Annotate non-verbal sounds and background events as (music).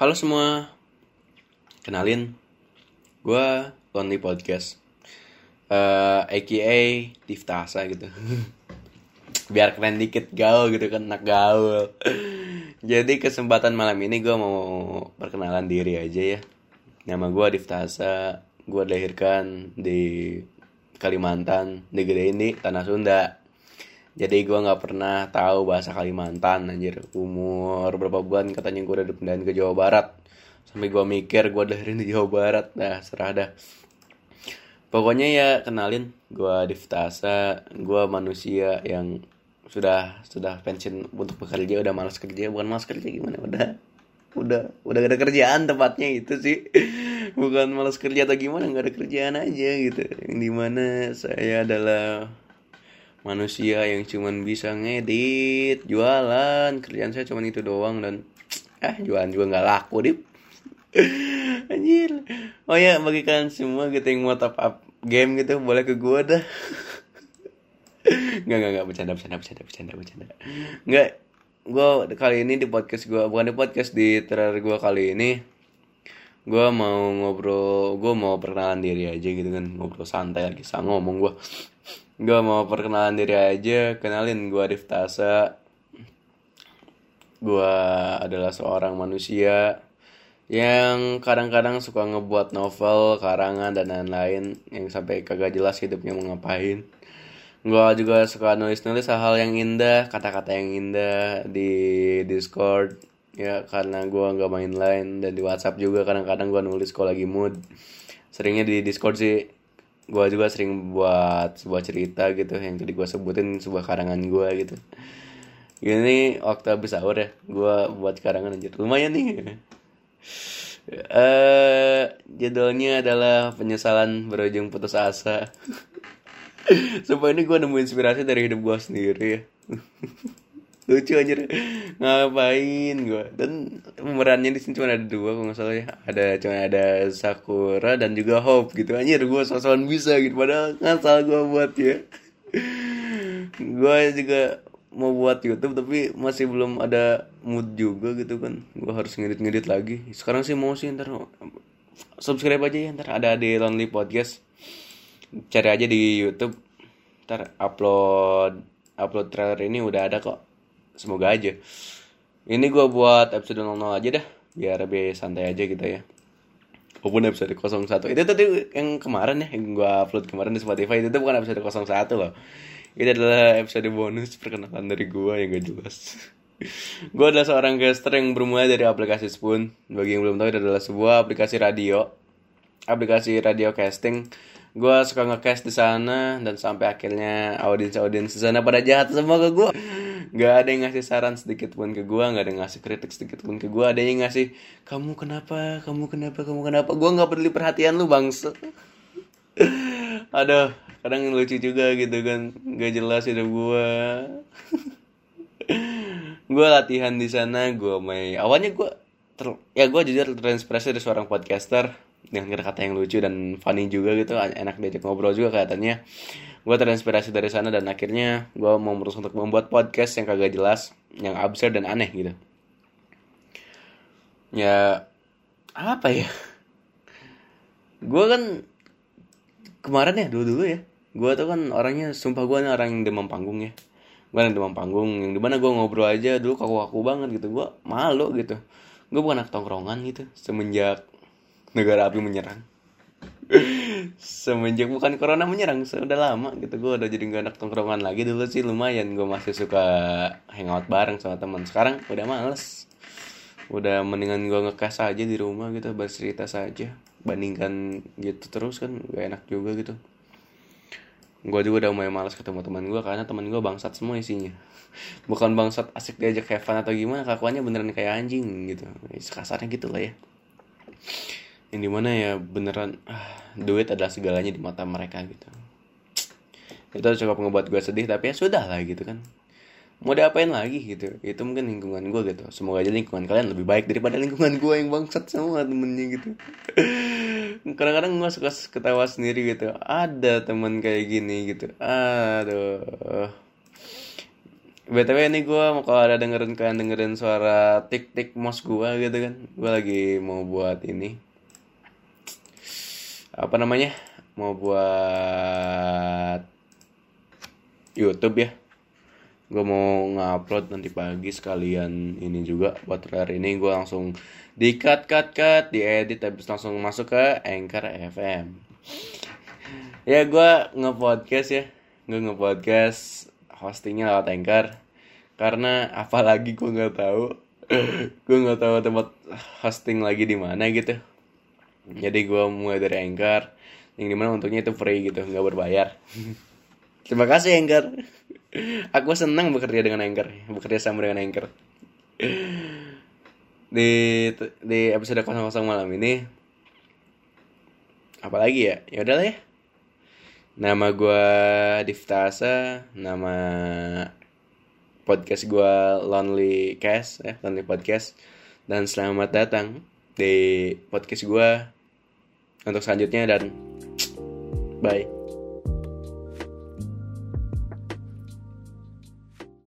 Halo semua, kenalin, gue Lonely Podcast, uh, aka Diftasa gitu. (laughs) Biar keren dikit gaul gitu kan, anak gaul. Jadi kesempatan malam ini gue mau perkenalan diri aja ya. Nama gue Diftasa, gue dilahirkan di Kalimantan, Gede ini, Tanah Sunda jadi gue nggak pernah tahu bahasa Kalimantan anjir. Umur berapa bulan katanya gue udah dipindahin ke Jawa Barat. Sampai gue mikir gue dari di Jawa Barat. Nah serah dah. Pokoknya ya kenalin gue Diftasa. Gue manusia yang sudah sudah pensiun untuk bekerja udah malas kerja. Bukan malas kerja gimana? Udah udah udah gak ada kerjaan tepatnya itu sih. (laughs) Bukan malas kerja atau gimana nggak ada kerjaan aja gitu. Yang di mana saya adalah manusia yang cuman bisa ngedit jualan. Kerjaan saya cuman itu doang dan (tsk) eh jualan juga nggak laku dip. (laughs) Anjir. Oh ya bagi kalian semua gitu yang mau top up game gitu boleh ke gua dah. (laughs) Nggak nggak nggak. Bercanda bercanda bercanda bercanda bercanda. Nggak gua kali ini di podcast gua bukan di podcast di terakhir gua kali ini gua mau ngobrol gua mau perkenalan diri aja gitu kan ngobrol santai lagi sama ngomong gua Gue mau perkenalan diri aja, kenalin gue Arif Tasa. Gue adalah seorang manusia yang kadang-kadang suka ngebuat novel, karangan, dan lain-lain yang sampai kagak jelas hidupnya mau ngapain. Gue juga suka nulis-nulis hal-hal yang indah, kata-kata yang indah di Discord. Ya karena gue nggak main lain dan di WhatsApp juga kadang-kadang gue nulis kalau lagi mood. Seringnya di Discord sih. Gue juga sering buat sebuah cerita gitu yang tadi gue sebutin sebuah karangan gue gitu. Gini waktu habis sahur ya gue buat karangan aja lumayan nih. (laughs) Eh uh, judulnya adalah penyesalan berujung putus asa. (laughs) Supaya ini gue nemu inspirasi dari hidup gue sendiri ya (laughs) lucu aja ngapain gue dan pemerannya di sini cuma ada dua kalau nggak salah ya. Ada cuma ada Sakura dan juga Hope gitu. Anjir gue sosokan bisa gitu. Padahal ngasal gue buat ya. Gue juga mau buat YouTube tapi masih belum ada mood juga gitu kan. Gue harus ngedit-ngedit lagi. Sekarang sih mau sih ntar. Subscribe aja ya ntar. Ada di Lonely Podcast. Cari aja di YouTube. Ntar upload upload trailer ini udah ada kok semoga aja. Ini gue buat episode 00 aja dah biar lebih santai aja gitu ya. Walaupun episode 01 itu tadi yang kemarin ya yang gue upload kemarin di Spotify itu tuh bukan episode 01 loh. Itu adalah episode bonus perkenalan dari gue yang gak jelas. (laughs) Gue adalah seorang caster yang bermula dari aplikasi Spoon. Bagi yang belum tahu itu adalah sebuah aplikasi radio. Aplikasi radio casting. Gue suka ngecast di sana dan sampai akhirnya audiens audiens di sana pada jahat semua ke gue nggak ada yang ngasih saran sedikit pun ke gue nggak ada yang ngasih kritik sedikit pun ke gue ada yang ngasih kamu kenapa? Kamu kenapa? Kamu kenapa? Gue nggak peduli perhatian lu bangsa (laughs) aduh kadang lucu juga gitu kan. Nggak jelas hidup gue (laughs) gue latihan di sana gue main. Awalnya gue ya gue jujur terinspirasi dari seorang podcaster dengan kata-kata yang lucu dan funny juga gitu enak diajak ngobrol juga kelihatannya. Gue terinspirasi dari sana dan akhirnya gue mau berusaha untuk membuat podcast yang kagak jelas yang absurd dan aneh gitu. Ya apa ya? Gue kan kemarin ya dulu dulu ya gue tuh kan orangnya sumpah gue nih orang yang demam panggung ya. Gue yang demam panggung yang di mana gue ngobrol aja dulu kaku kaku banget gitu gue malu gitu. Gue bukan anak tongkrongan gitu semenjak negara api menyerang. Semenjak bukan corona menyerang sudah lama gitu. Gue udah jadi gak anak tongkrongan lagi dulu sih lumayan. Gue masih suka hangout bareng sama teman. Sekarang udah males. Udah mendingan gue ngekas aja di rumah gitu bercerita saja. Bandingkan gitu terus kan gak enak juga gitu. Gue juga udah mulai males ketemu teman gue karena teman gue bangsat semua isinya. (laughs) Bukan bangsat asik diajak Kevin atau gimana kakuannya beneran kayak anjing gitu. Kasarnya gitu lah ya yang di mana ya beneran ah, duit adalah segalanya di mata mereka gitu. Itu cukup ngebuat gue sedih tapi ya sudah lah gitu kan. Mau diapain lagi gitu? Itu mungkin lingkungan gue gitu. Semoga aja lingkungan kalian lebih baik daripada lingkungan gue yang bangsat semua temennya gitu. (laughs) Kadang-kadang gue suka ketawa sendiri gitu. Ada teman kayak gini gitu. Aduh. Btw ini gue mau kalau ada dengerin kalian dengerin suara tik tik mos gue gitu kan. Gue lagi mau buat ini apa namanya? Mau buat YouTube ya. Gue mau ngupload nanti pagi sekalian ini juga buat hari ini. Gue langsung di cut cut cut di edit habis langsung masuk ke Anchor FM ya gue ngepodcast ya. Gue ngepodcast hostingnya lewat Anchor. Karena apalagi gue nggak tahu gue nggak tahu tempat hosting lagi di mana gitu jadi gue mulai dari Anchor yang di mana untuknya itu free gitu nggak berbayar (laughs) terima kasih Anchor (laughs) Aku senang bekerja dengan Anchor, bekerja sama dengan Anchor. (laughs) Di di episode 00 malam ini apalagi ya? Ya udahlah ya. Nama gue Diftasa, nama podcast gue Lonely Cast ya, Lonely Podcast. Dan selamat datang di podcast gue untuk selanjutnya dan (tsk) bye.